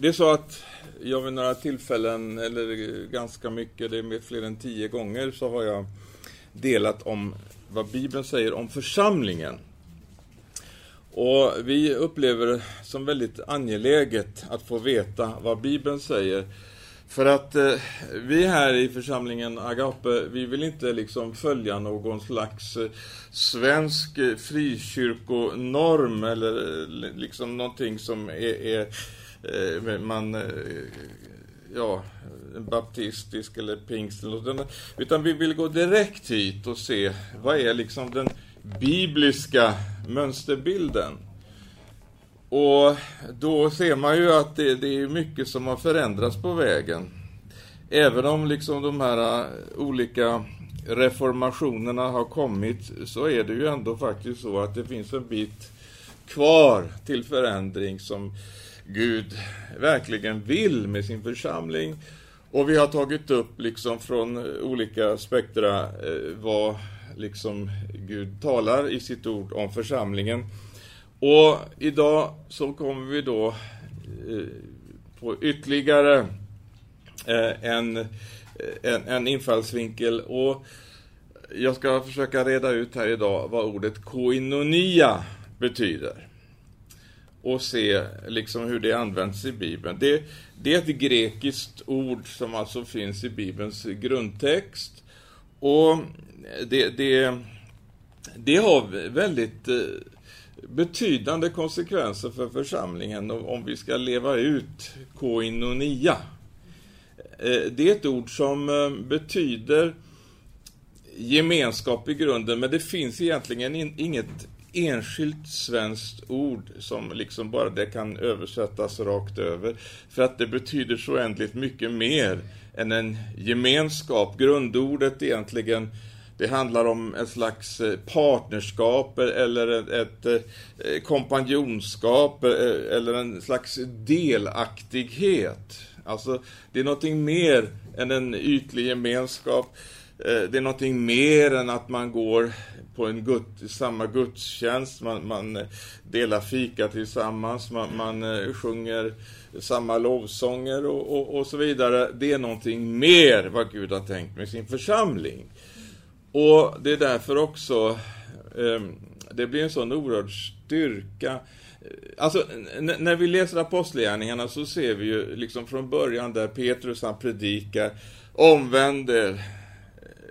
det är så att jag vid några tillfällen, eller ganska mycket, det är med fler än tio gånger, så har jag delat om vad Bibeln säger om församlingen. Och vi upplever det som väldigt angeläget att få veta vad Bibeln säger. För att eh, vi här i församlingen Agape, vi vill inte liksom följa någon slags eh, svensk eh, frikyrkonorm eller eh, liksom någonting som är, är eh, Eh, man eh, ja, baptistisk eller pingst utan vi vill gå direkt hit och se vad är liksom den bibliska mönsterbilden. Och då ser man ju att det, det, är mycket som har förändrats på vägen. Även om liksom de här eh, olika reformationerna har kommit så är det ju ändå faktiskt så att det finns en bit kvar till förändring som Gud verkligen vill med sin församling. Och vi har tagit upp liksom från eh, olika spektra eh, vad liksom Gud talar i sitt ord om församlingen. Och idag så kommer vi då eh, på ytterligare en, en, en infallsvinkel. Och jag ska försöka reda ut här idag vad ordet koinonia betyder och se liksom hur det används i Bibeln. Det, det är ett grekiskt ord som alltså finns i Bibelns grundtext. Och det, det, det har väldigt eh, betydande konsekvenser för församlingen om vi ska leva ut koinonia. Eh, det är ett ord som eh, betyder gemenskap i grunden, men det finns egentligen inget enskilt svenskt ord som liksom bara det kan översättas rakt över. För att det betyder så oändligt mycket mer än en gemenskap. Grundordet egentligen det handlar om ett slags eh, partnerskap eller ett, eh, kompanjonskap eh, eller en slags delaktighet. Alltså, det är någonting mer än en ytlig gemenskap. Det är någonting mer än att man går på en gud, samma gudstjänst, man, man delar fika tillsammans, man, man eh, sjunger samma lovsånger och, och, och, så vidare. Det är någonting mer vad Gud har tänkt med sin församling. Och det är därför också eh, det blir en sån oerhörd styrka. Eh, alltså, när vi läser apostlagärningarna så ser vi ju liksom från början där Petrus han predikar, omvänd er,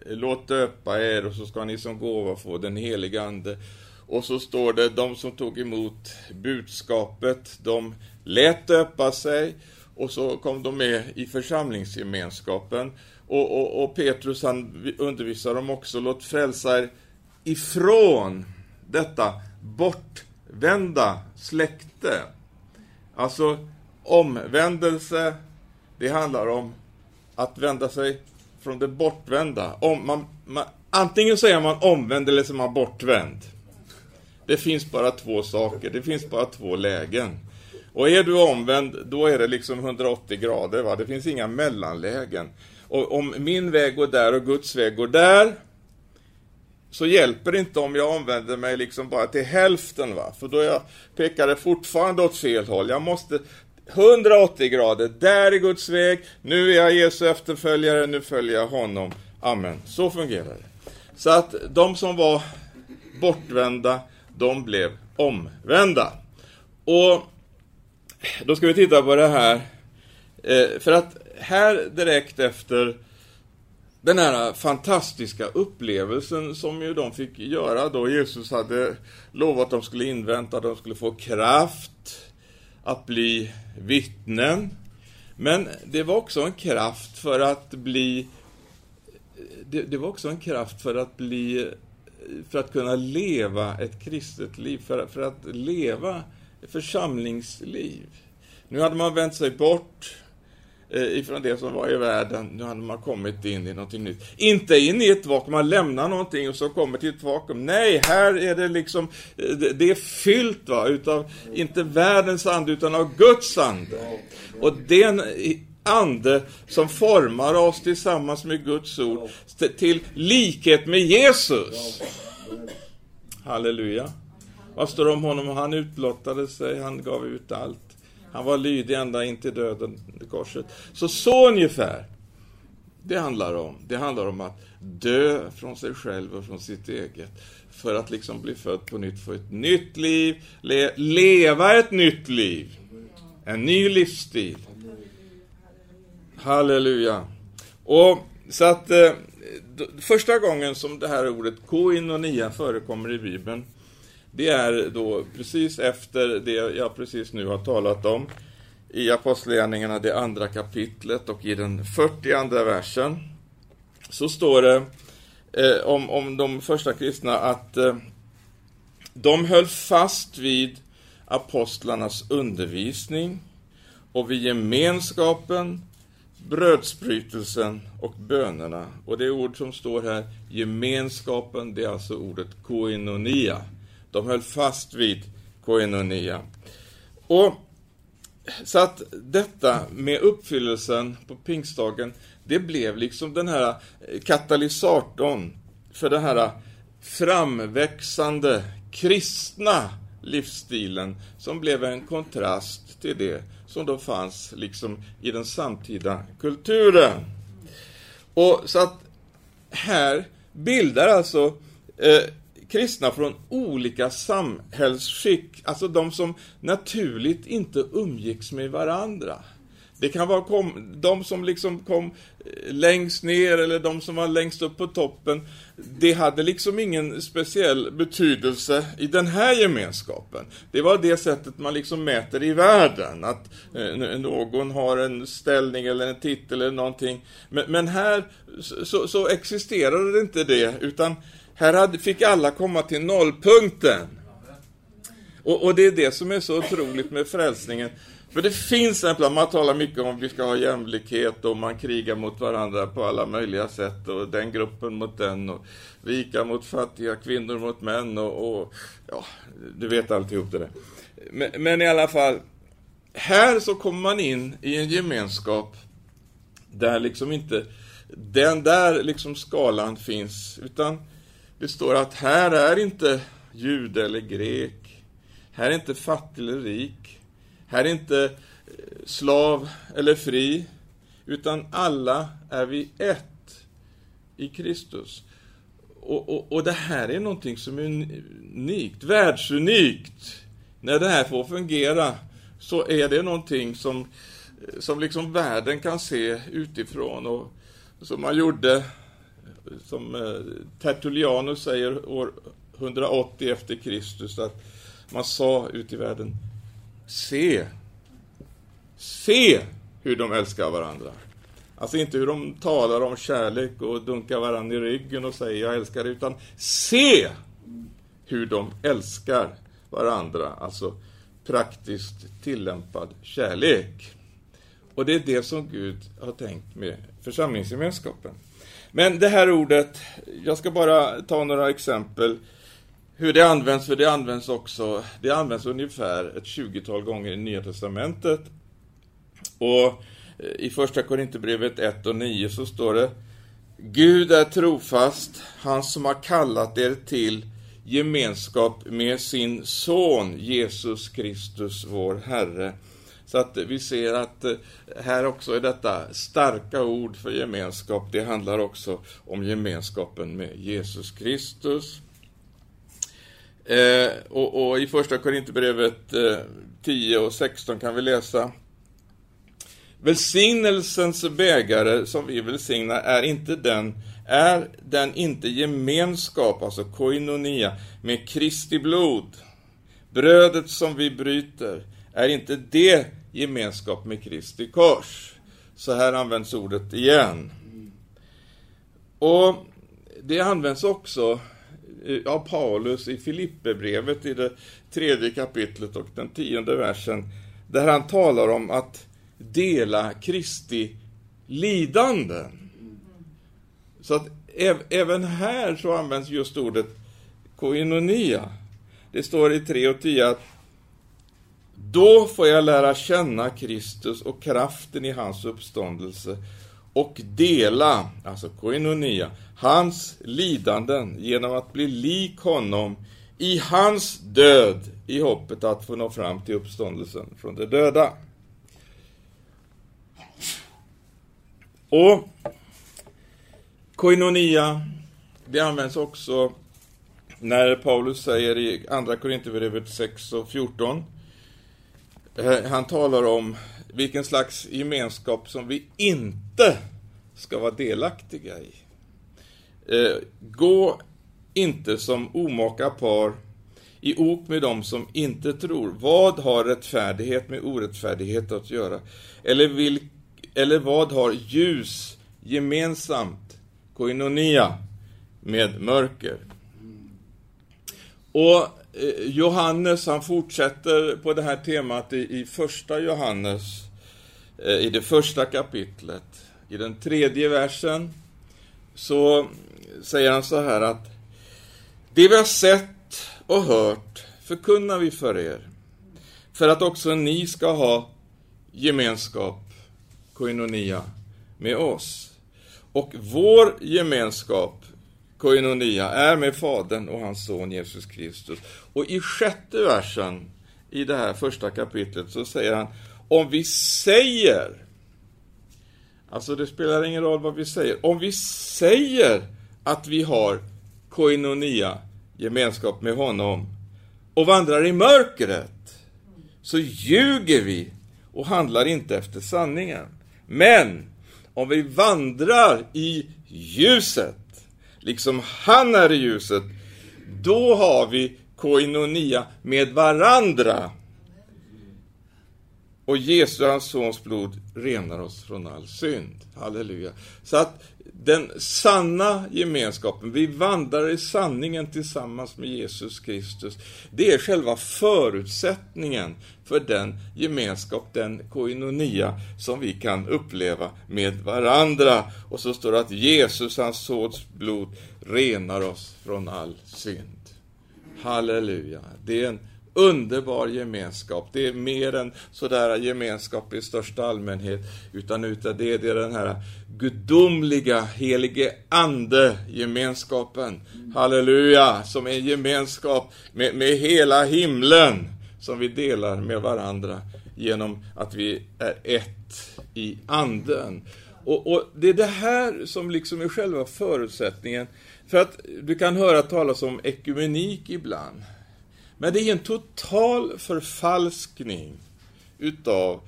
låt döpa er och så ska ni som gåva få den heliga Ande. Och så står det, de som tog emot budskapet, de lät döpa sig och så kom de med i församlingsgemenskapen. Och, och, och Petrus han undervisar dem också, låt frälsa er ifrån detta bortvända släkte. Alltså omvändelse, det handlar om att vända sig från det bortvända. Om man, man, antingen så är man omvänd eller så är man bortvänd. Det finns bara två saker, det finns bara två lägen. Och är du omvänd, då är det liksom 180 grader, va? det finns inga mellanlägen. Och om min väg går där och Guds väg går där, så hjälper det inte om jag omvänder mig liksom bara till hälften, va? för då jag pekar det fortfarande åt fel håll. Jag måste 180 grader, där är Guds väg, nu är jag Jesu efterföljare, nu följer jag honom. Amen. Så fungerar det. Så att de som var bortvända, de blev omvända. Och då ska vi titta på det här. Eh, för att här direkt efter den här fantastiska upplevelsen som ju de fick göra då Jesus hade lovat att de skulle invänta, de skulle få kraft att bli vittnen. Men det var också en kraft för att bli det, det, var också en kraft för att bli för att kunna leva ett kristet liv, för, för att leva församlingsliv. Nu hade man vänt sig bort Eh, ifrån det som var i världen. Nu hade man kommit in i någonting nytt. Inte in i ett vakuum, man lämnar någonting och så kommer till ett vakuum. Nej, här är det liksom, eh, det är fyllt va, utav, inte världens ande, utan av Guds ande. Och den eh, ande som formar oss tillsammans med Guds ord till likhet med Jesus. Halleluja. Vad står det om honom? Han utblottade sig, han gav ut allt. Han var lydig ända in till döden i korset. Så så ungefär det handlar om. Det handlar om att dö från sig själv och från sitt eget. För att liksom bli född på nytt, få ett nytt liv, le leva ett nytt liv. En ny livsstil. Halleluja. Och så att eh, första gången som det här ordet koinonia förekommer i Bibeln, det är då precis efter det jag precis nu har talat om i Apostlagärningarna, det andra kapitlet och i den 42 versen, så står det eh, om, om de första kristna att eh, de höll fast vid apostlarnas undervisning och vid gemenskapen, brödsbrytelsen och bönerna. Och det ord som står här, gemenskapen, det är alltså ordet koinonia. De höll fast vid koinonia. Och så att detta med uppfyllelsen på pingstdagen, det blev liksom den här eh, katalysatorn för den här eh, framväxande kristna livsstilen som blev en kontrast till det som då fanns liksom i den samtida kulturen. Och så att här bildar alltså eh, kristna från olika samhällsskick, alltså de som naturligt inte umgicks med varandra. Det kan vara kom, de som liksom kom eh, längst ner eller de som var längst upp på toppen. Det hade liksom ingen speciell betydelse i den här gemenskapen. Det var det sättet man liksom mäter i världen. Att eh, någon har en ställning eller en titel eller någonting. Men, men här så, så existerade det inte det, utan här fick alla komma till nollpunkten. Och, och, det är det som är så otroligt med frälsningen. För det finns en plan, man talar mycket om att vi ska ha jämlikhet och man krigar mot varandra på alla möjliga sätt och den gruppen mot den och rika mot fattiga, kvinnor mot män och, och ja, du vet alltihop det där. Men, men i alla fall, här så kommer man in i en gemenskap där liksom inte den där liksom skalan finns, utan det står att här är inte jude eller grek. Här är inte fattig eller rik. Här är inte eh, slav eller fri. Utan alla är vi ett i Kristus. Och, och, och det här är någonting som är unikt, världsunikt. När det här får fungera så är det någonting som, eh, som liksom världen kan se utifrån och som man gjorde som eh, Tertullianus säger år 180 efter Kristus, att man sa ut i världen, se, se hur de älskar varandra. Alltså inte hur de talar om kärlek och dunkar varandra i ryggen och säger jag älskar dig, utan se hur de älskar varandra. Alltså praktiskt tillämpad kärlek. Och det är det som Gud har tänkt med församlingsgemenskapen. Men det här ordet, jag ska bara ta några exempel hur det används, för det används också, det används ungefär ett 20-tal gånger i Nya Testamentet. Och eh, i första Korinthierbrevet 1 och 9 så står det Gud är trofast, han som har kallat er till gemenskap med sin son Jesus Kristus, vår Herre. Så att vi ser att eh, här också är detta starka ord för gemenskap. Det handlar också om gemenskapen med Jesus Kristus. Eh, och, och, i första Korinthierbrevet eh, 10 och 16 kan vi läsa Välsignelsens bägare som vi välsignar är inte den är den inte gemenskap, alltså koinonia, med Kristi blod? Brödet som vi bryter, är inte det gemenskap med Kristi kors? Så här används ordet igen. Och det används också eh, av Paulus i Filipperbrevet i det tredje kapitlet och den tionde versen, där han talar om att dela Kristi lidanden. Så att även här så används just ordet koinonia. Det står i 3 och 10 att då får jag lära känna Kristus och kraften i hans uppståndelse och dela, alltså koinonia, hans lidanden genom att bli lik honom i hans död i hoppet att få nå fram till uppståndelsen från de döda. Och koinonia, det används också när Paulus säger i Andra Korinthierbrevet 6 och 14, Eh, han talar om vilken slags gemenskap som vi inte ska vara delaktiga i. Eh, gå inte som omaka par i ok med dem som inte tror. Vad har rättfärdighet med orättfärdighet att göra? Eller, vilk, eller vad har ljus gemensamt, koinonia, med mörker? Och Eh, Johannes, han fortsätter på det här temat i, i första Johannes, eh, i det första kapitlet. I den tredje versen så säger han så här att det vi har sett och hört förkunnar vi för er, för att också ni ska ha gemenskap, koinonia, med oss. Och vår gemenskap, koinonia, är med Fadern och hans son Jesus Kristus. Och i sjätte versen i det här första kapitlet så säger han, om vi säger, alltså det spelar ingen roll vad vi säger, om vi säger att vi har koinonia, gemenskap med honom, och vandrar i mörkret, så ljuger vi och handlar inte efter sanningen. Men om vi vandrar i ljuset, liksom han är i ljuset, då har vi koinonia med varandra. Och Jesu, hans sons blod, renar oss från all synd. Halleluja. Så att den sanna gemenskapen, vi vandrar i sanningen tillsammans med Jesus Kristus, det är själva förutsättningen för den gemenskap, den koinonia, som vi kan uppleva med varandra. Och så står det att Jesus, hans sons blod, renar oss från all synd. Halleluja. Det är en underbar gemenskap. Det är mer än sådär gemenskap i största allmänhet, utan det, det är den här gudomliga, helige ande-gemenskapen. Halleluja! Som är en gemenskap med, med hela himlen, som vi delar med varandra genom att vi är ett i anden. Och, och, Det är det här som liksom är själva förutsättningen. För att du kan höra talas om ekumenik ibland. Men det är en total förfalskning utav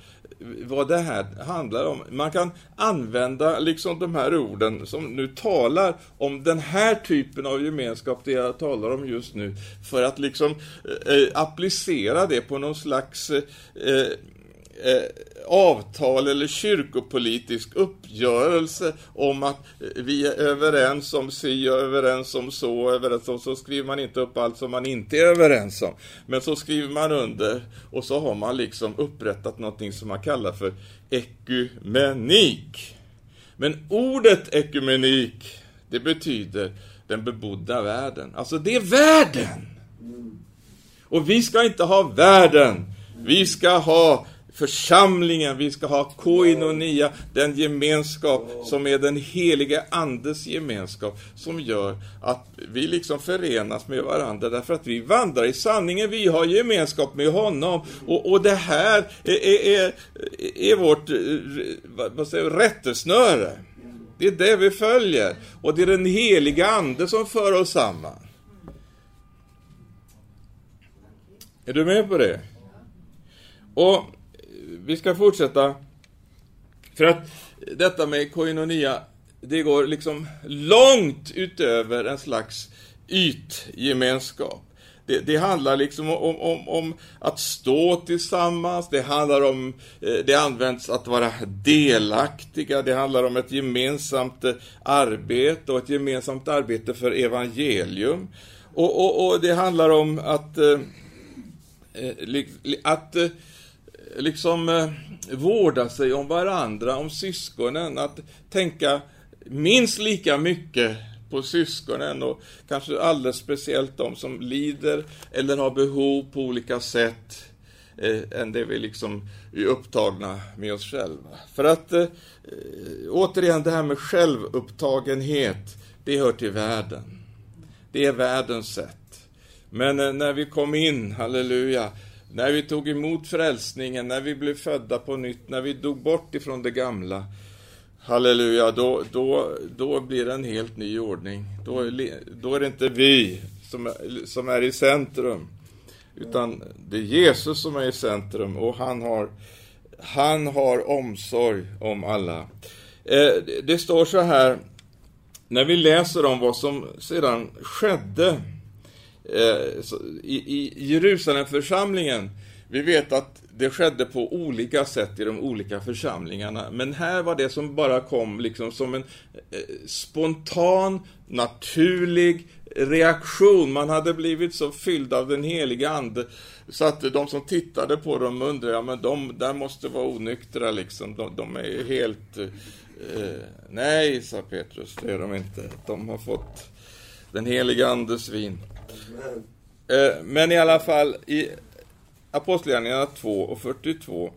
vad det här handlar om. Man kan använda liksom de här orden som nu talar om den här typen av gemenskap, det jag talar om just nu, för att liksom eh, eh applicera det på någon slags eh, eh eh, avtal eller kyrkopolitisk uppgörelse om att vi är överens om si och överens om så, överens om så skriver man inte upp allt som man inte är överens om. Men så skriver man under och så har man liksom upprättat någonting som man kallar för ekumenik. Men ordet ekumenik, det betyder den bebodda världen. Alltså det är världen! Och vi ska inte ha världen. Vi ska ha församlingen, vi ska ha koinonia, den gemenskap som är den helige Andes gemenskap, som gör att vi liksom förenas med varandra, därför att vi vandrar i sanningen, vi har gemenskap med honom, och, och det här är, är, är vårt eh, vad säger, rättesnöre. Det är det vi följer, och det är den heliga Ande som för oss samman. Är du med på det? Och vi ska fortsätta. För att detta med koinonia, det går liksom långt utöver en slags ytgemenskap. Det, det, handlar liksom om, om, om, att stå tillsammans, det handlar om, eh, det används att vara delaktiga, det handlar om ett gemensamt eh, arbete och ett gemensamt arbete för evangelium. Och, och, och det handlar om att, eh, att liksom eh, vårda sig om varandra, om syskonen, att tänka minst lika mycket på syskonen och kanske alldeles speciellt de som lider eller har behov på olika sätt eh, än det vi liksom är upptagna med oss själva. För att eh, återigen, det här med självupptagenhet, det hör till världen. Det är världens sätt. Men eh, när vi kom in, halleluja, när vi tog emot frälsningen, när vi blev födda på nytt, när vi dog bort ifrån det gamla, halleluja, då, då, då blir det en helt ny ordning. Då, då är det inte vi som, som är i centrum, utan det är Jesus som är i centrum och han har, han har omsorg om alla. Eh, det står så här, när vi läser om vad som sedan skedde Eh, i, i Jerusalemförsamlingen, vi vet att det skedde på olika sätt i de olika församlingarna, men här var det som bara kom liksom som en eh, spontan, naturlig reaktion. Man hade blivit så fylld av den heliga Ande så att de som tittade på dem undrade, ja men de där måste vara onyktra liksom. De, de är helt... Eh, nej, sa Petrus, det är de inte. De har fått den heliga Andes vin. Eh, men i alla fall, i Apostlagärningarna 2 och 42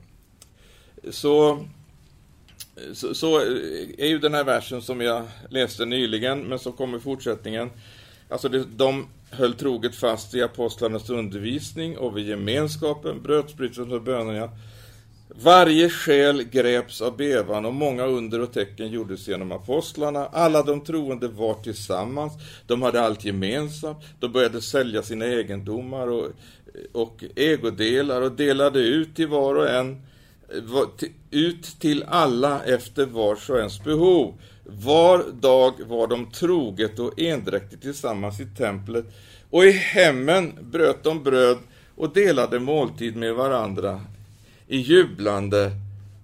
så, så, så, är ju den här versen som jag läste nyligen, men som kommer i fortsättningen. Alltså det, de höll troget fast i apostlarnas undervisning och vid gemenskapen, brödsbrytelsen och bönerna. Varje själ greps av bevan och många under och tecken gjordes genom apostlarna. Alla de troende var tillsammans, de hade allt gemensamt, de började sälja sina egendomar och, och ägodelar och delade ut till var och en, eh, ut till alla efter vars och ens behov. Var dag var de troget och endräktigt tillsammans i templet, och i hemmen bröt de bröd och delade måltid med varandra i jublande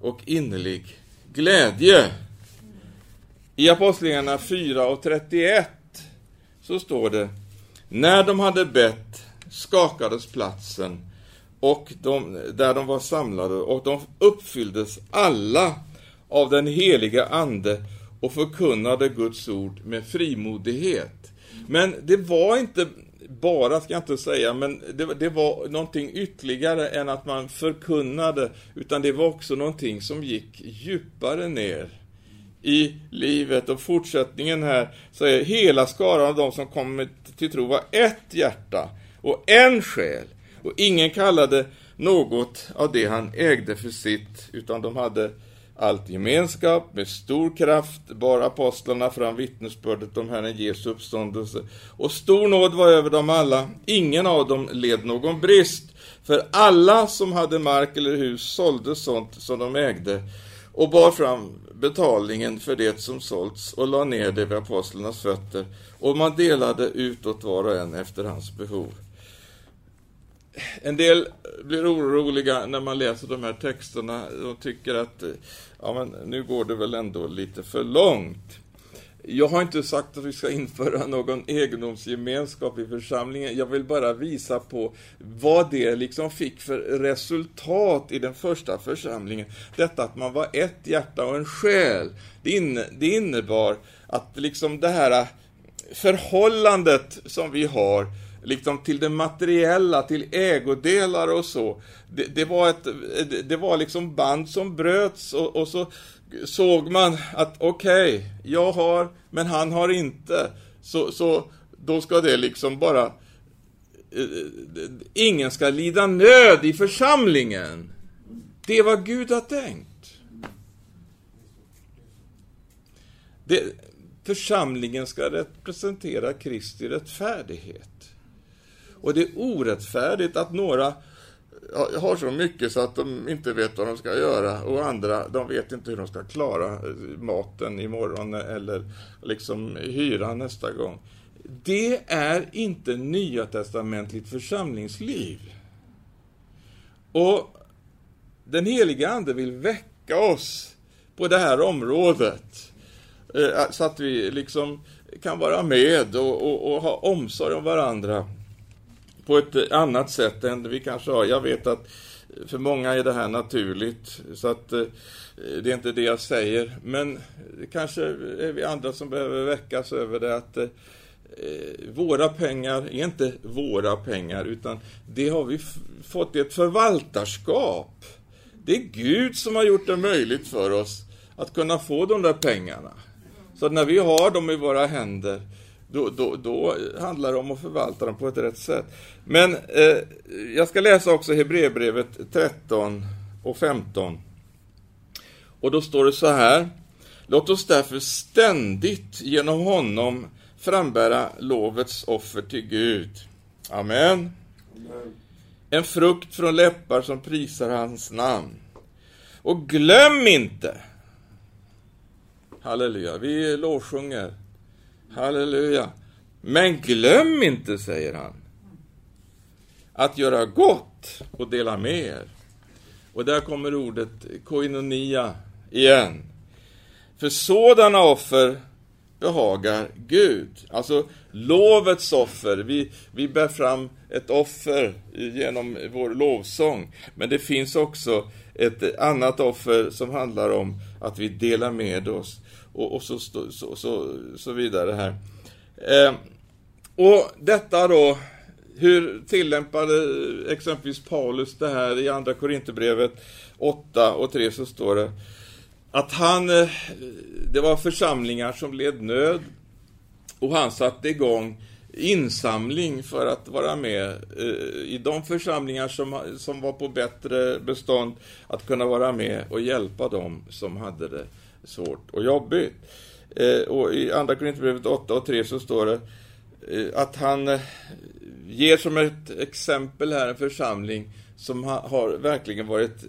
och innerlig glädje. I Apostlagärningarna 4 och 31 så står det När de hade bett skakades platsen och de, där de var samlade och de uppfylldes alla av den heliga Ande och förkunnade Guds ord med frimodighet. Men det var inte bara, ska jag inte säga, men det, det, var någonting ytterligare än att man förkunnade, utan det var också någonting som gick djupare ner i livet. Och fortsättningen här, så är hela skaran av de som kommit till tro var ett hjärta och en själ. Och ingen kallade något av det han ägde för sitt, utan de hade allt gemenskap, med stor kraft bar apostlarna fram vittnesbördet om Herren Jesu uppståndelse. Och stor nåd var över dem alla, ingen av dem led någon brist. För alla som hade mark eller hus sålde sånt som de ägde och bar fram betalningen för det som sålts och la ner det vid apostlarnas fötter. Och man delade utåt var och en efter hans behov. En del blir oroliga när man läser de här texterna och tycker att eh, ja, men nu går det väl ändå lite för långt. Jag har inte sagt att vi ska införa någon egendomsgemenskap i församlingen. Jag vill bara visa på vad det liksom fick för resultat i den första församlingen. Detta att man var ett hjärta och en själ. Det, inne, det innebar att liksom det här förhållandet som vi har liksom till det materiella, till ägodelar och så. Det, det, var, ett, det var liksom band som bröts och, och så såg man att okej, okay, jag har, men han har inte. Så, så då ska det liksom bara... Eh, ingen ska lida nöd i församlingen. Det är vad Gud har tänkt. Det, församlingen ska representera Kristi rättfärdighet. Och det är orättfärdigt att några har så mycket så att de inte vet vad de ska göra och andra, de vet inte hur de ska klara eh, maten imorgon eller liksom hyran nästa gång. Det är inte nya testamentligt församlingsliv. Och den heliga Ande vill väcka oss på det här området eh, så att vi liksom kan vara med och, och, och ha omsorg om varandra på ett annat sätt än vi kanske har. Jag vet att för många är det här naturligt, så att eh, det är inte det jag säger. Men kanske är vi andra som behöver väckas över det att eh, våra pengar är inte våra pengar, utan det har vi fått i ett förvaltarskap. Det är Gud som har gjort det möjligt för oss att kunna få de där pengarna. Så när vi har dem i våra händer då, då, då handlar det om att förvalta dem på ett rätt sätt. Men eh, jag ska läsa också Hebreerbrevet 13 och 15. Och då står det så här. Låt oss därför ständigt genom honom frambära lovets offer till Gud. Amen. Amen. En frukt från läppar som prisar hans namn. Och glöm inte, halleluja, vi lovsjunger, halleluja, men glöm inte, säger han, att göra gott och dela med er. Och där kommer ordet koinonia igen. För sådana offer behagar Gud. Alltså lovets offer. Vi, vi bär fram ett offer genom vår lovsång. Men det finns också ett annat offer som handlar om att vi delar med oss och, och så, så, så, så, vidare här. Eh, och detta då, hur tillämpade exempelvis Paulus det här i Andra Korinthierbrevet 8 och 3 så står det att han, eh, det var församlingar som led nöd och han satte igång insamling för att vara med eh, i de församlingar som, som var på bättre bestånd, att kunna vara med och hjälpa dem som hade det svårt och jobbigt. Eh, och i Andra Korinthierbrevet 8 och 3 så står det eh, att han eh, ger som ett exempel här en församling som har verkligen varit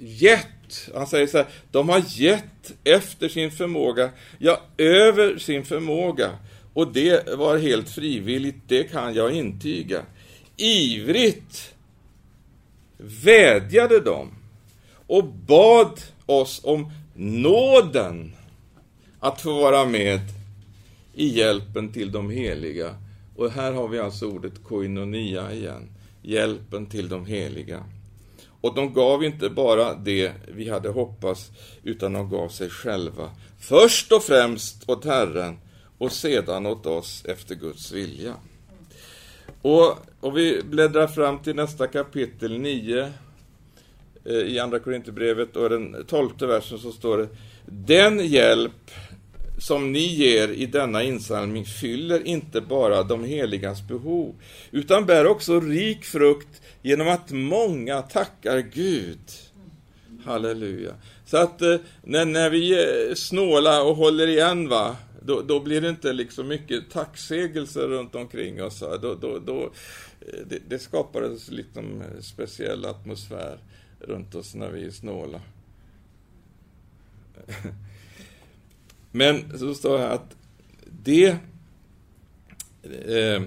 gett han säger så här, de har gett efter sin förmåga, ja, över sin förmåga. Och det var helt frivilligt, det kan jag intyga. Ivrigt vädjade de och bad oss om nåden att få vara med i hjälpen till de heliga. Och här har vi alltså ordet koinonia igen, hjälpen till de heliga. Och de gav inte bara det vi hade hoppats, utan de gav sig själva. Först och främst åt Herren och sedan åt oss efter Guds vilja. Och, och vi bläddrar fram till nästa kapitel 9 Eh, i Andra Korinthierbrevet och den tolfte versen så står det Den hjälp som ni ger i denna insamling fyller inte bara de heligas behov, utan bär också rik frukt genom att många tackar Gud. Halleluja. Så att eh, när, när vi är snåla och håller igen, va, då, då blir det inte liksom mycket tacksägelser runt omkring oss. Då, då, då, det, det skapar en liksom speciell atmosfär runt oss när vi är snåla. Men så står det att det eh,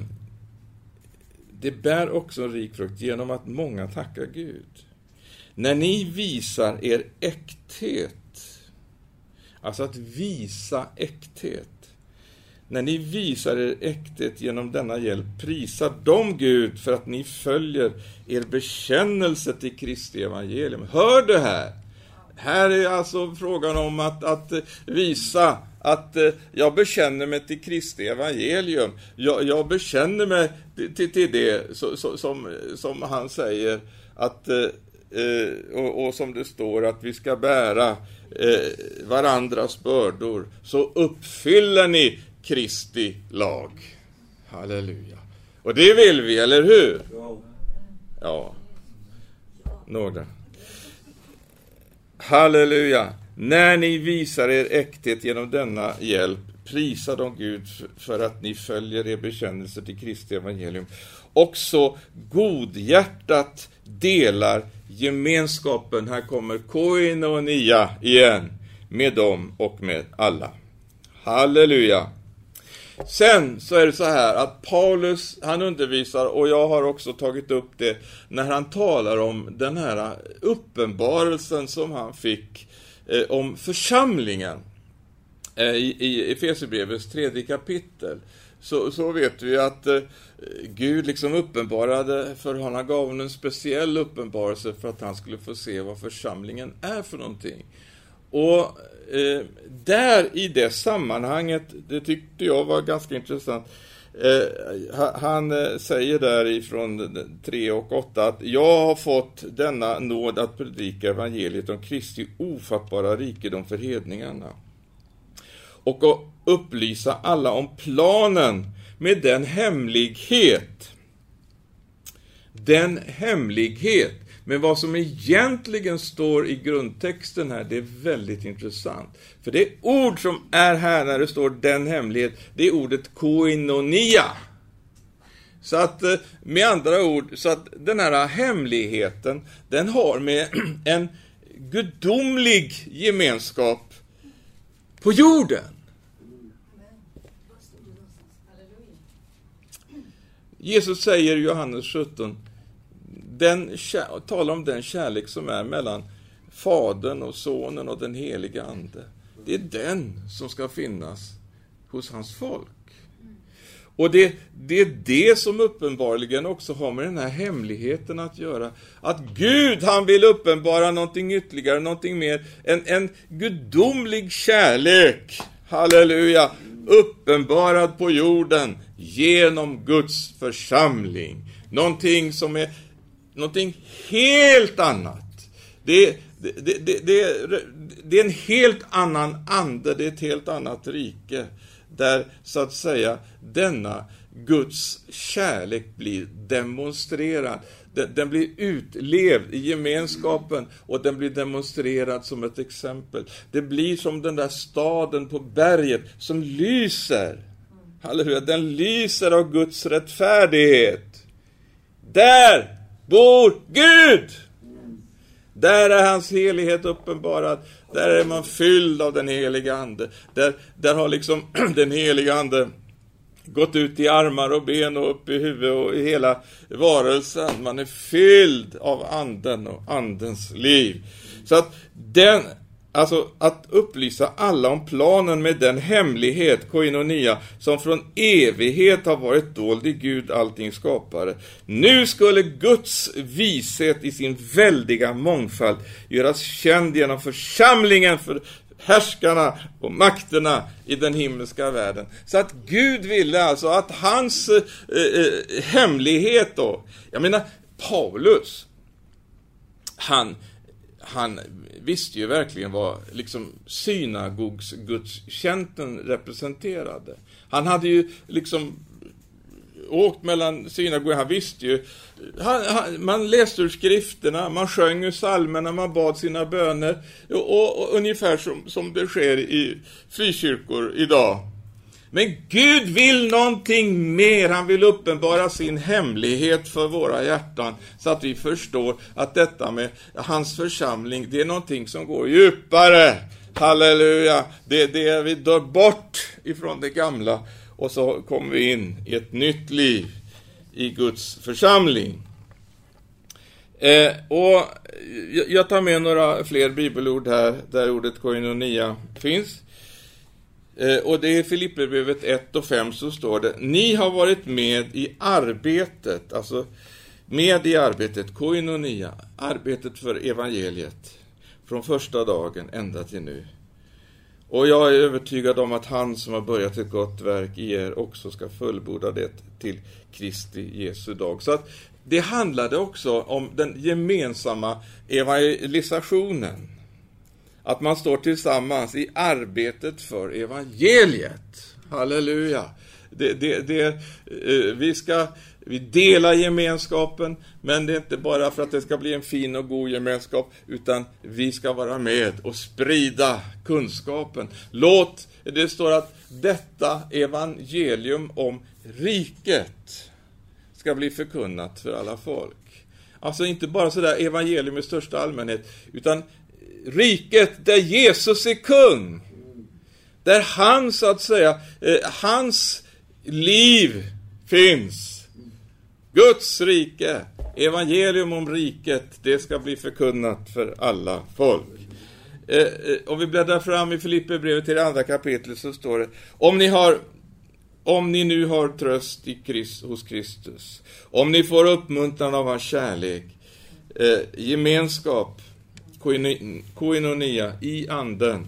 det bär också en rik frukt genom att många tackar Gud. När ni visar er äkthet, alltså att visa äkthet, när ni visar er äkthet genom denna hjälp, prisa dem, Gud för att ni följer er bekännelse till Kristi evangelium. Hör det här! Här är alltså frågan om att, att eh, visa att eh, jag bekänner mig till Kristi evangelium. Jag, jag bekänner mig till, till det så, så, som, som han säger att eh, eh, och, och, som det står att vi ska bära eh, varandras bördor så uppfyller ni Kristi lag. Halleluja. Och det vill vi, eller hur? Ja. Några. Halleluja. När ni visar er äkthet genom denna hjälp, prisa dem Gud för att ni följer er bekännelse till Kristi evangelium och så godhjärtat delar gemenskapen, här kommer koinonia igen, med dem och med alla. Halleluja! Sen så är det så här att Paulus, han undervisar, och jag har också tagit upp det, när han talar om den här uppenbarelsen som han fick eh, om församlingen eh, i, i Efesierbrevets tredje kapitel. Så, så vet vi att eh, Gud liksom uppenbarade för honom, han gav honom en speciell uppenbarelse för att han skulle få se vad församlingen är för någonting. Och eh, där i det sammanhanget, det tyckte jag var ganska intressant, Eh, han eh, säger där ifrån 3 och 8 att jag har fått denna nåd att predika evangeliet om Kristi ofattbara rikedom för hedningarna och att upplysa alla om planen med den hemlighet. Den hemlighet. Men vad som egentligen står i grundtexten här, det är väldigt intressant. För det ord som är här när det står den hemlighet, det är ordet koinonia. Så att eh, med andra ord, så att den här hemligheten, den har med en gudomlig gemenskap på jorden. Jesus säger i Johannes 17, den, talar om den kärlek som är mellan Fadern och Sonen och den helige Ande. Det är den som ska finnas hos hans folk. Och det, det är det som uppenbarligen också har med den här hemligheten att göra. Att Gud, han vill uppenbara någonting ytterligare, någonting mer. En, en gudomlig kärlek, halleluja, uppenbarad på jorden genom Guds församling. Någonting som är någonting helt annat. Det, det, det, det, det är en helt annan ande, det är ett helt annat rike där så att säga denna Guds kärlek blir demonstrerad. Den, den, blir utlevd i gemenskapen och den blir demonstrerad som ett exempel. Det blir som den där staden på berget som lyser. Halleluja, den lyser av Guds rättfärdighet. Där bor Gud! Där är hans helighet uppenbarad. Där är man fylld av den heliga Ande. Där, där har liksom den heliga Ande gått ut i armar och ben och upp i huvudet och i hela varelsen. Man är fylld av Anden och Andens liv. Så att den, Alltså att upplysa alla om planen med den hemlighet, koinonia, som från evighet har varit dold i Gud, allting skapare. Nu skulle Guds vishet i sin väldiga mångfald göras känd genom församlingen för härskarna och makterna i den himmelska världen. Så att Gud ville alltså att hans eh, eh, hemlighet då, jag menar Paulus, han, han visste ju verkligen vad liksom synagogsgudstjänsten representerade. Han hade ju liksom åkt mellan synagogor, han visste ju. Han, han, man läste ur skrifterna, man sjöng ur psalmerna, man bad sina böner. Och, och, och ungefär som, som det sker i frikyrkor idag. Men Gud vill någonting mer. Han vill uppenbara sin hemlighet för våra hjärtan så att vi förstår att detta med hans församling, det är någonting som går djupare. Halleluja! Det är det vi dör bort ifrån det gamla och så kommer vi in i ett nytt liv i Guds församling. Eh, och jag tar med några fler bibelord här där ordet koinonia finns. Eh, och det är Filipperbrevet 1 och 5 så står det, ni har varit med i arbetet, alltså med i arbetet, koinonia, arbetet för evangeliet, från första dagen ända till nu. Och jag är övertygad om att han som har börjat ett gott verk i er också ska fullborda det till Kristi Jesu dag. Så att det handlade också om den gemensamma evangelisationen. Att man står tillsammans i arbetet för evangeliet. Halleluja! Det, det, det, eh, vi ska vi delar gemenskapen, men det är inte bara för att det ska bli en fin och god gemenskap, utan vi ska vara med och sprida kunskapen. Låt, det står att detta evangelium om riket ska bli förkunnat för alla folk. Alltså inte bara sådär evangelium i största allmänhet, utan riket där Jesus är kung. Där han, så att säga, eh, hans liv finns. Guds rike, evangelium om riket, det ska bli förkunnat för alla folk. Eh, eh, om vi bläddrar fram i Filipperbrevet till det andra kapitlet så står det Om ni har om ni nu har tröst i Christ, hos Kristus, om ni får uppmuntran av hans kärlek, eh, gemenskap, koinonia i anden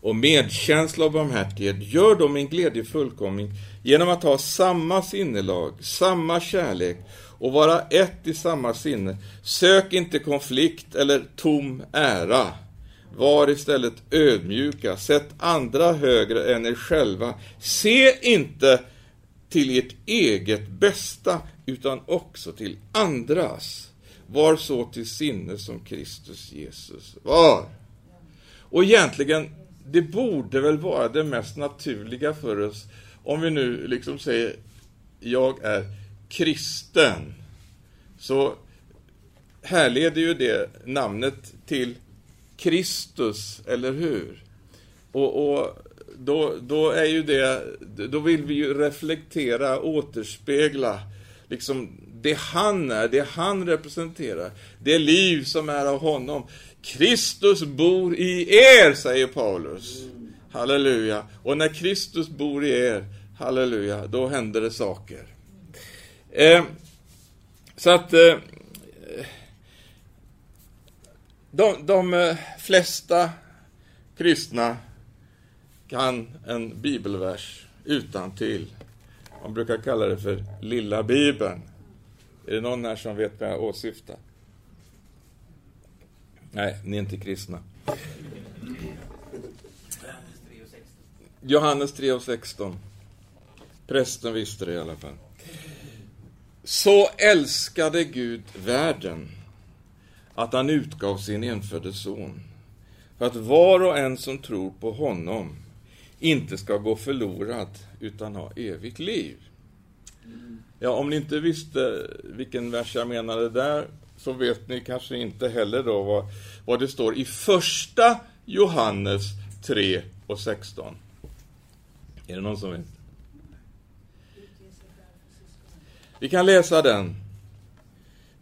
och medkänsla och barmhärtighet, gör då min glädje fullkomlig genom att ha samma sinnelag, samma kärlek och vara ett i samma sinne. Sök inte konflikt eller tom ära. Var istället ödmjuka, sätt andra högre än er själva. Se inte till ert eget bästa, utan också till andras. Var så till sinne som Kristus Jesus var. Och egentligen, det borde väl vara det mest naturliga för oss, om vi nu liksom säger, jag är kristen, så härleder ju det namnet till Kristus, eller hur? Och, och då, då är ju det, då vill vi ju reflektera, återspegla, liksom det han är, det han representerar, det liv som är av honom. Kristus bor i er, säger Paulus. Halleluja. Och när Kristus bor i er, halleluja, då händer det saker. Eh, så att eh, de, de eh, flesta kristna kan en bibelvers utan till. Man brukar kalla det för lilla bibeln. Är det någon här som vet vad jag åsyftar? Nej, ni är inte kristna. Johannes 3 och 16. Prästen visste det i alla fall. Så älskade Gud världen att han utgav sin enfödde son för att var och en som tror på honom inte ska gå förlorad utan ha evigt liv. Ja, om ni inte visste vilken vers jag menade där så vet ni kanske inte heller då vad, vad det står i första Johannes 3 och 16. Är det någon som vet? Vi kan läsa den.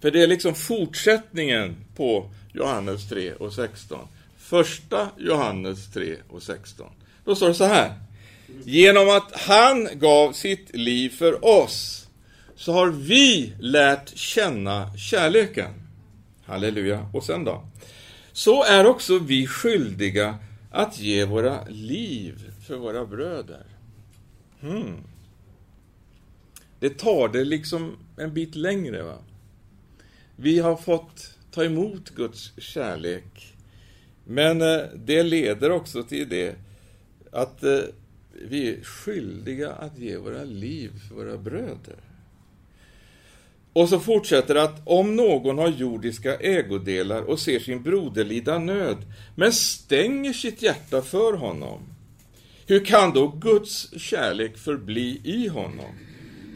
För det är liksom fortsättningen på Johannes 3 och 16. Första Johannes 3 och 16. Då står det så här. Genom att han gav sitt liv för oss så har vi lärt känna kärleken. Halleluja. Och sen då? Så är också vi skyldiga att ge våra liv för våra bröder. Hmm. Det tar det liksom en bit längre. va? Vi har fått ta emot Guds kärlek. Men eh, det leder också till det att eh, vi är skyldiga att ge våra liv för våra bröder. Och så fortsätter det att om någon har jordiska ägodelar och ser sin broder lida nöd, men stänger sitt hjärta för honom, hur kan då Guds kärlek förbli i honom?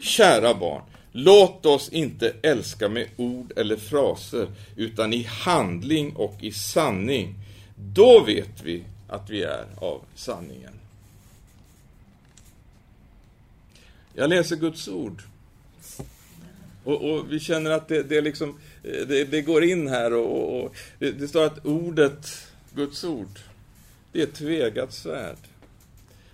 Kära barn, låt oss inte älska med ord eller fraser, utan i handling och i sanning. Då vet vi att vi är av sanningen. Jag läser Guds ord. Och, och vi känner att det, det, liksom, eh, det, det går in här och, och det, det, står att ordet, Guds ord, det är ett tvegat svärd.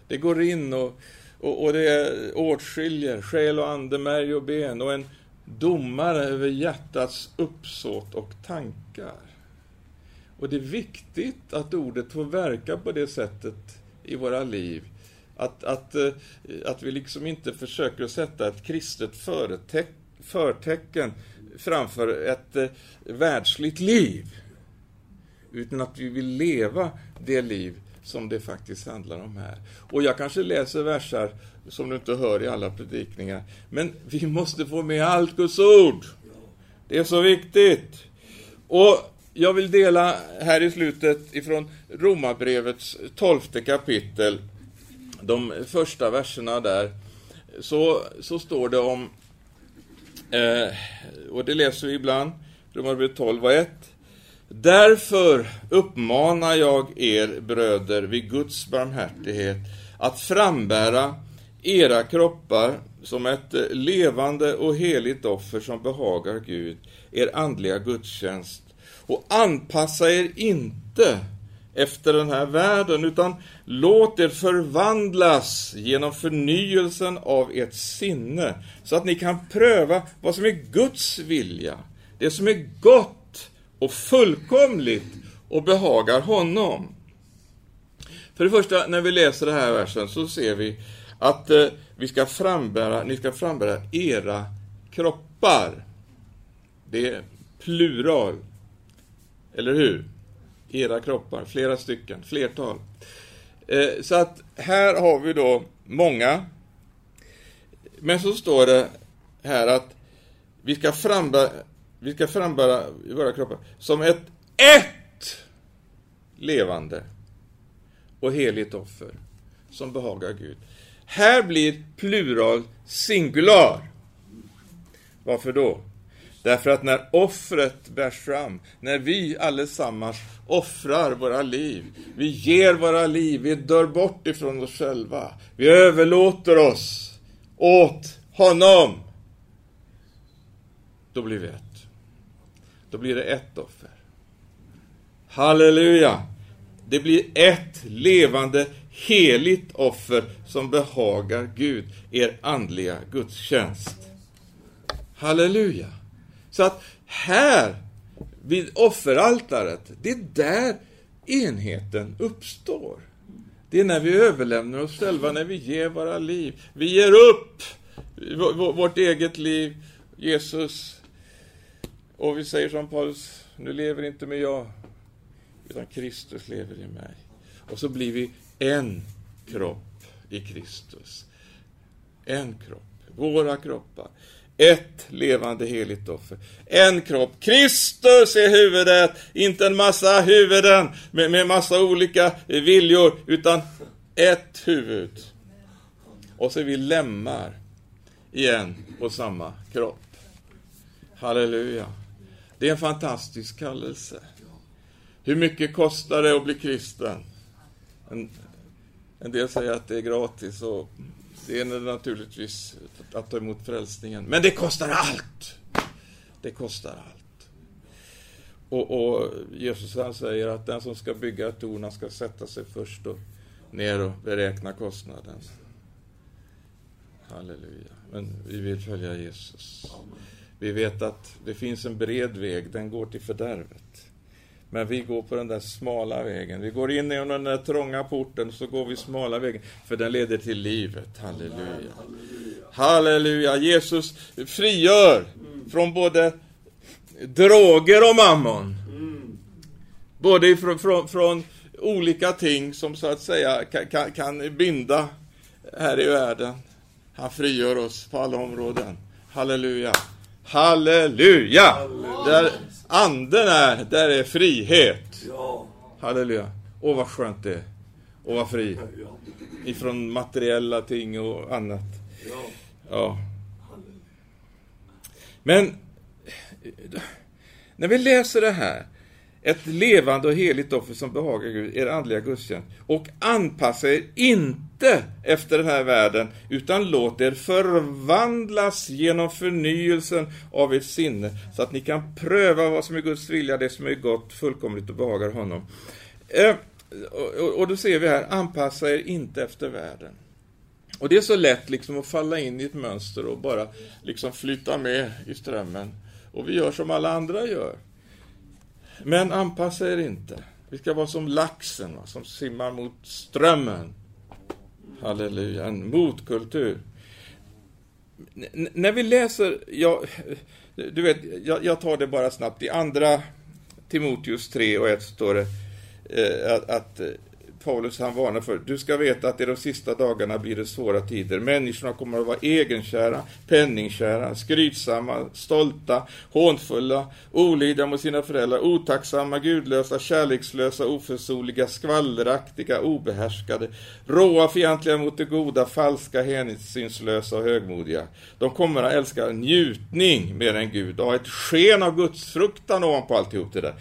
Det går in och, och, och det åtskiljer själ och ande, märg och ben och en domare över hjärtats uppsåt och tankar. Och det är viktigt att ordet får verka på det sättet i våra liv. Att, att, eh, att vi liksom inte försöker sätta ett kristet företecken förtecken framför ett eh, världsligt liv. Utan att vi vill leva det liv som det faktiskt handlar om här. Och jag kanske läser versar som du inte hör i alla predikningar. Men vi måste få med allt Guds ord. Det är så viktigt. Och jag vill dela här i slutet ifrån Romarbrevets tolfte kapitel, de första verserna där, så, så står det om Eh, och det läser vi ibland, Romarbrevet 12 och 1. Därför uppmanar jag er bröder vid Guds barmhärtighet att frambära era kroppar som ett eh, levande och heligt offer som behagar Gud, er andliga gudstjänst. Och anpassa er inte efter den här världen, utan låt er förvandlas genom förnyelsen av ert sinne, så att ni kan pröva vad som är Guds vilja, det som är gott och fullkomligt och behagar honom. För det första, när vi läser den här versen så ser vi att eh, vi ska frambära, ni ska frambära era kroppar. Det är plural. Eller hur? Era kroppar, flera stycken, flertal. Eh, så att här har vi då många. Men så står det här att vi ska frambära, vi ska frambära våra kroppar som ett ett levande och heligt offer som behagar Gud. Här blir plural singular. Varför då? Därför att när offret bärs fram, när vi allesammans offrar våra liv, vi ger våra liv, vi dör bort ifrån oss själva, vi överlåter oss åt honom, då blir vi ett. Då blir det ett offer. Halleluja! Det blir ett levande, heligt offer som behagar Gud, er andliga gudstjänst. Halleluja! Så att här, vid offeraltaret, det är där enheten uppstår. Det är när vi överlämnar oss själva, när vi ger våra liv. Vi ger upp vårt eget liv, Jesus. Och vi säger som Paulus, nu lever inte med jag, utan Kristus lever i mig. Och så blir vi en kropp i Kristus. En kropp, våra kroppar. Ett levande heligt offer. En kropp. Kristus är huvudet, inte en massa huvuden med, med massa olika viljor, utan ett huvud. Och så är vi lemmar i en och samma kropp. Halleluja. Det är en fantastisk kallelse. Hur mycket kostar det att bli kristen? En, en del säger att det är gratis och det är naturligtvis att ta emot frälsningen. Men det kostar allt! Det kostar allt. Och, och Jesus han säger att den som ska bygga ett torn, ska sätta sig först och ner och beräkna kostnaden. Halleluja. Men vi vill följa Jesus. Vi vet att det finns en bred väg, den går till fördärvet. Men vi går på den där smala vägen. Vi går in genom den där trånga porten, så går vi smala vägen, för den leder till livet. Halleluja. Halleluja. Jesus frigör från både droger och mammon. Både ifrån, från, från olika ting som så att säga kan, kan binda här i världen. Han frigör oss på alla områden. Halleluja. Halleluja! Halleluja. Där anden är, där är frihet. Ja. Halleluja. Åh, vad skönt det är. Och vara fri. Ifrån materiella ting och annat. Ja. Men när vi läser det här ett levande och heligt offer som behagar Gud, er andliga gudstjänst. Och anpassa er inte efter den här världen, utan låt er förvandlas genom förnyelsen av ert sinne, så att ni kan pröva vad som är Guds vilja, det som är gott, fullkomligt och behagar honom. Eh, och, och då ser vi här, anpassa er inte efter världen. Och det är så lätt liksom att falla in i ett mönster och bara liksom flyta med i strömmen. Och vi gör som alla andra gör. Men anpassa er inte. Vi ska vara som laxen va, som simmar mot strömmen. Halleluja, en motkultur. N när vi läser, jag, du vet, jag, jag, tar det bara snabbt. I andra Timoteus 3 och 1 står det eh, att, att Paulus han varnar för. Du ska veta att i de sista dagarna blir det svåra tider. Människorna kommer att vara egenkära, penningkära, skrytsamma, stolta, hånfulla, olydiga mot sina föräldrar, otacksamma, gudlösa, kärlekslösa, oförsonliga, skvalleraktiga, obehärskade, råa, fientliga mot det goda, falska, hänsynslösa och högmodiga. De kommer att älska njutning mer än Gud och ha ett sken av gudsfruktan ovanpå alltihop det där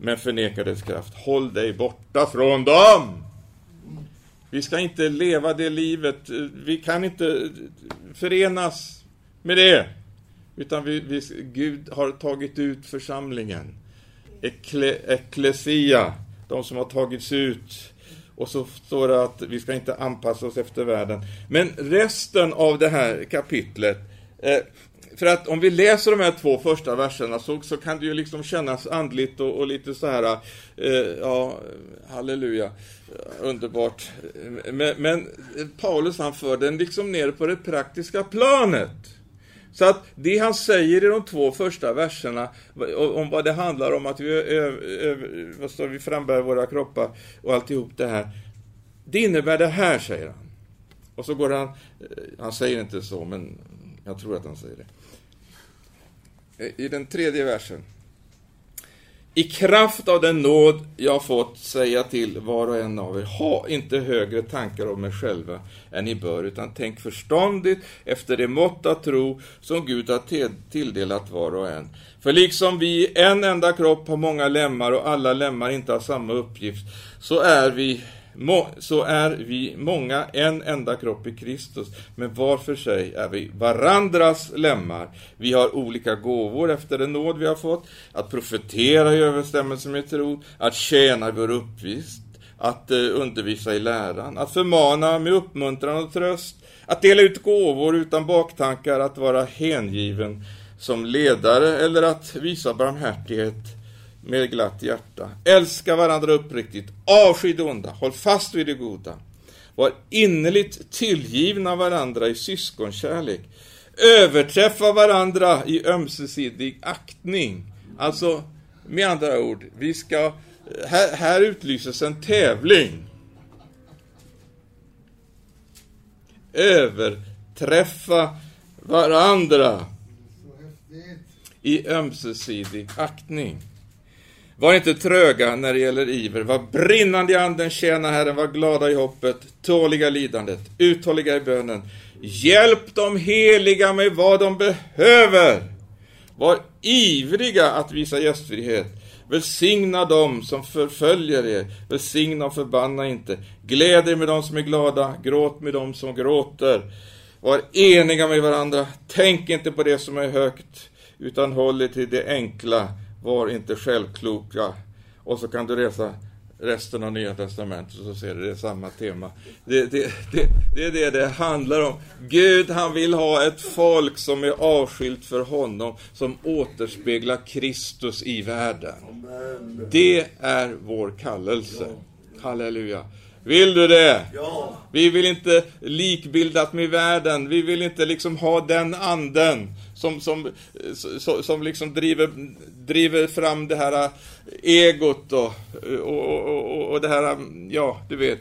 men förneka dess kraft. Håll dig borta från dem! Vi ska inte leva det livet, vi kan inte förenas med det. Utan vi, vi, Gud har tagit ut församlingen. Ekle, eklesia, de som har tagits ut. Och så står det att vi ska inte anpassa oss efter världen. Men resten av det här kapitlet eh, för att om vi läser de här två första verserna så, så kan det ju liksom kännas andligt och, och lite så här, eh, ja, halleluja, underbart. Men, men, Paulus han för den liksom ner på det praktiska planet. Så att det han säger i de två första verserna om vad det handlar om att vi, vad står vi frambär våra kroppar och alltihop det här. Det innebär det här, säger han. Och så går han, eh, han säger inte så, men jag tror att han säger det. Eh, I den tredje versen. I kraft av den nåd jag fått säga till var och en av er, ha inte högre tankar om er själva än ni bör, utan tänk förståndigt efter det mått av tro som Gud har tilldelat var och en. För liksom vi i en enda kropp har många lemmar och alla lemmar inte har samma uppgift, så är vi så är vi många en enda kropp i Kristus, men var för sig är vi varandras lemmar. Vi har olika gåvor efter den nåd vi har fått, att profetera i överensstämmelse med tro, att tjäna vår uppgift, att eh, undervisa i läran, att förmana med uppmuntran och tröst, att dela ut gåvor utan baktankar, att vara hängiven som ledare eller att visa barmhärtighet med glatt hjärta. Älska varandra uppriktigt, avsky det onda, håll fast vid det goda. Var innerligt tillgivna varandra i syskonkärlek. Överträffa varandra i ömsesidig aktning. Alltså, med andra ord, vi ska, här, här utlyses en tävling. Överträffa varandra i ömsesidig aktning. Var inte tröga när det gäller iver, var brinnande i anden, tjäna Herren, var glada i hoppet, tåliga i lidandet, uthålliga i bönen. Hjälp de heliga med vad de behöver. Var ivriga att visa gästfrihet. Välsigna dem som förföljer er, välsigna och förbanna inte. Gläd er med dem som är glada, gråt med dem som gråter. Var eniga med varandra, tänk inte på det som är högt, utan håll er till det enkla var inte självkloka. Och så kan du resa resten av Nya Testamentet så ser du det är samma tema. Det, det, det, det, är det det handlar om. Gud han vill ha ett folk som är avskilt för honom, som återspeglar Kristus i världen. Det är vår kallelse. Halleluja. Vill du det? Ja. Vi vill inte likbildat med världen. Vi vill inte liksom ha den anden som, som, som, som liksom driver, driver fram det här eh, egot eh, och, och, och, och det här, eh, ja, du vet,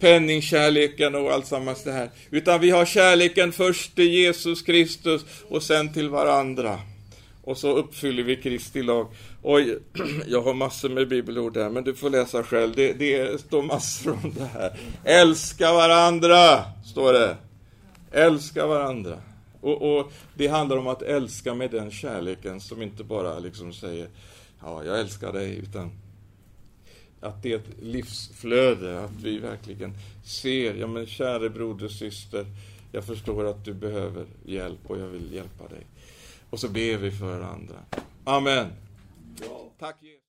penningkärleken och allt sammans det här. Utan vi har kärleken först till Jesus Kristus och sen till varandra. Och så uppfyller vi Kristi lag. Oj, jag har massor med bibelord här, men du får läsa själv. Det, det står massor om det här. Älska varandra, står det. Älska varandra. Och, och, Det handlar om att älska med den kärleken som inte bara liksom säger Ja, jag älskar dig, utan att det är ett livsflöde, att vi verkligen ser, ja men käre broder, syster, jag förstår att du behöver hjälp och jag vill hjälpa dig. Och så ber vi för andra. Amen. Tack Jesus.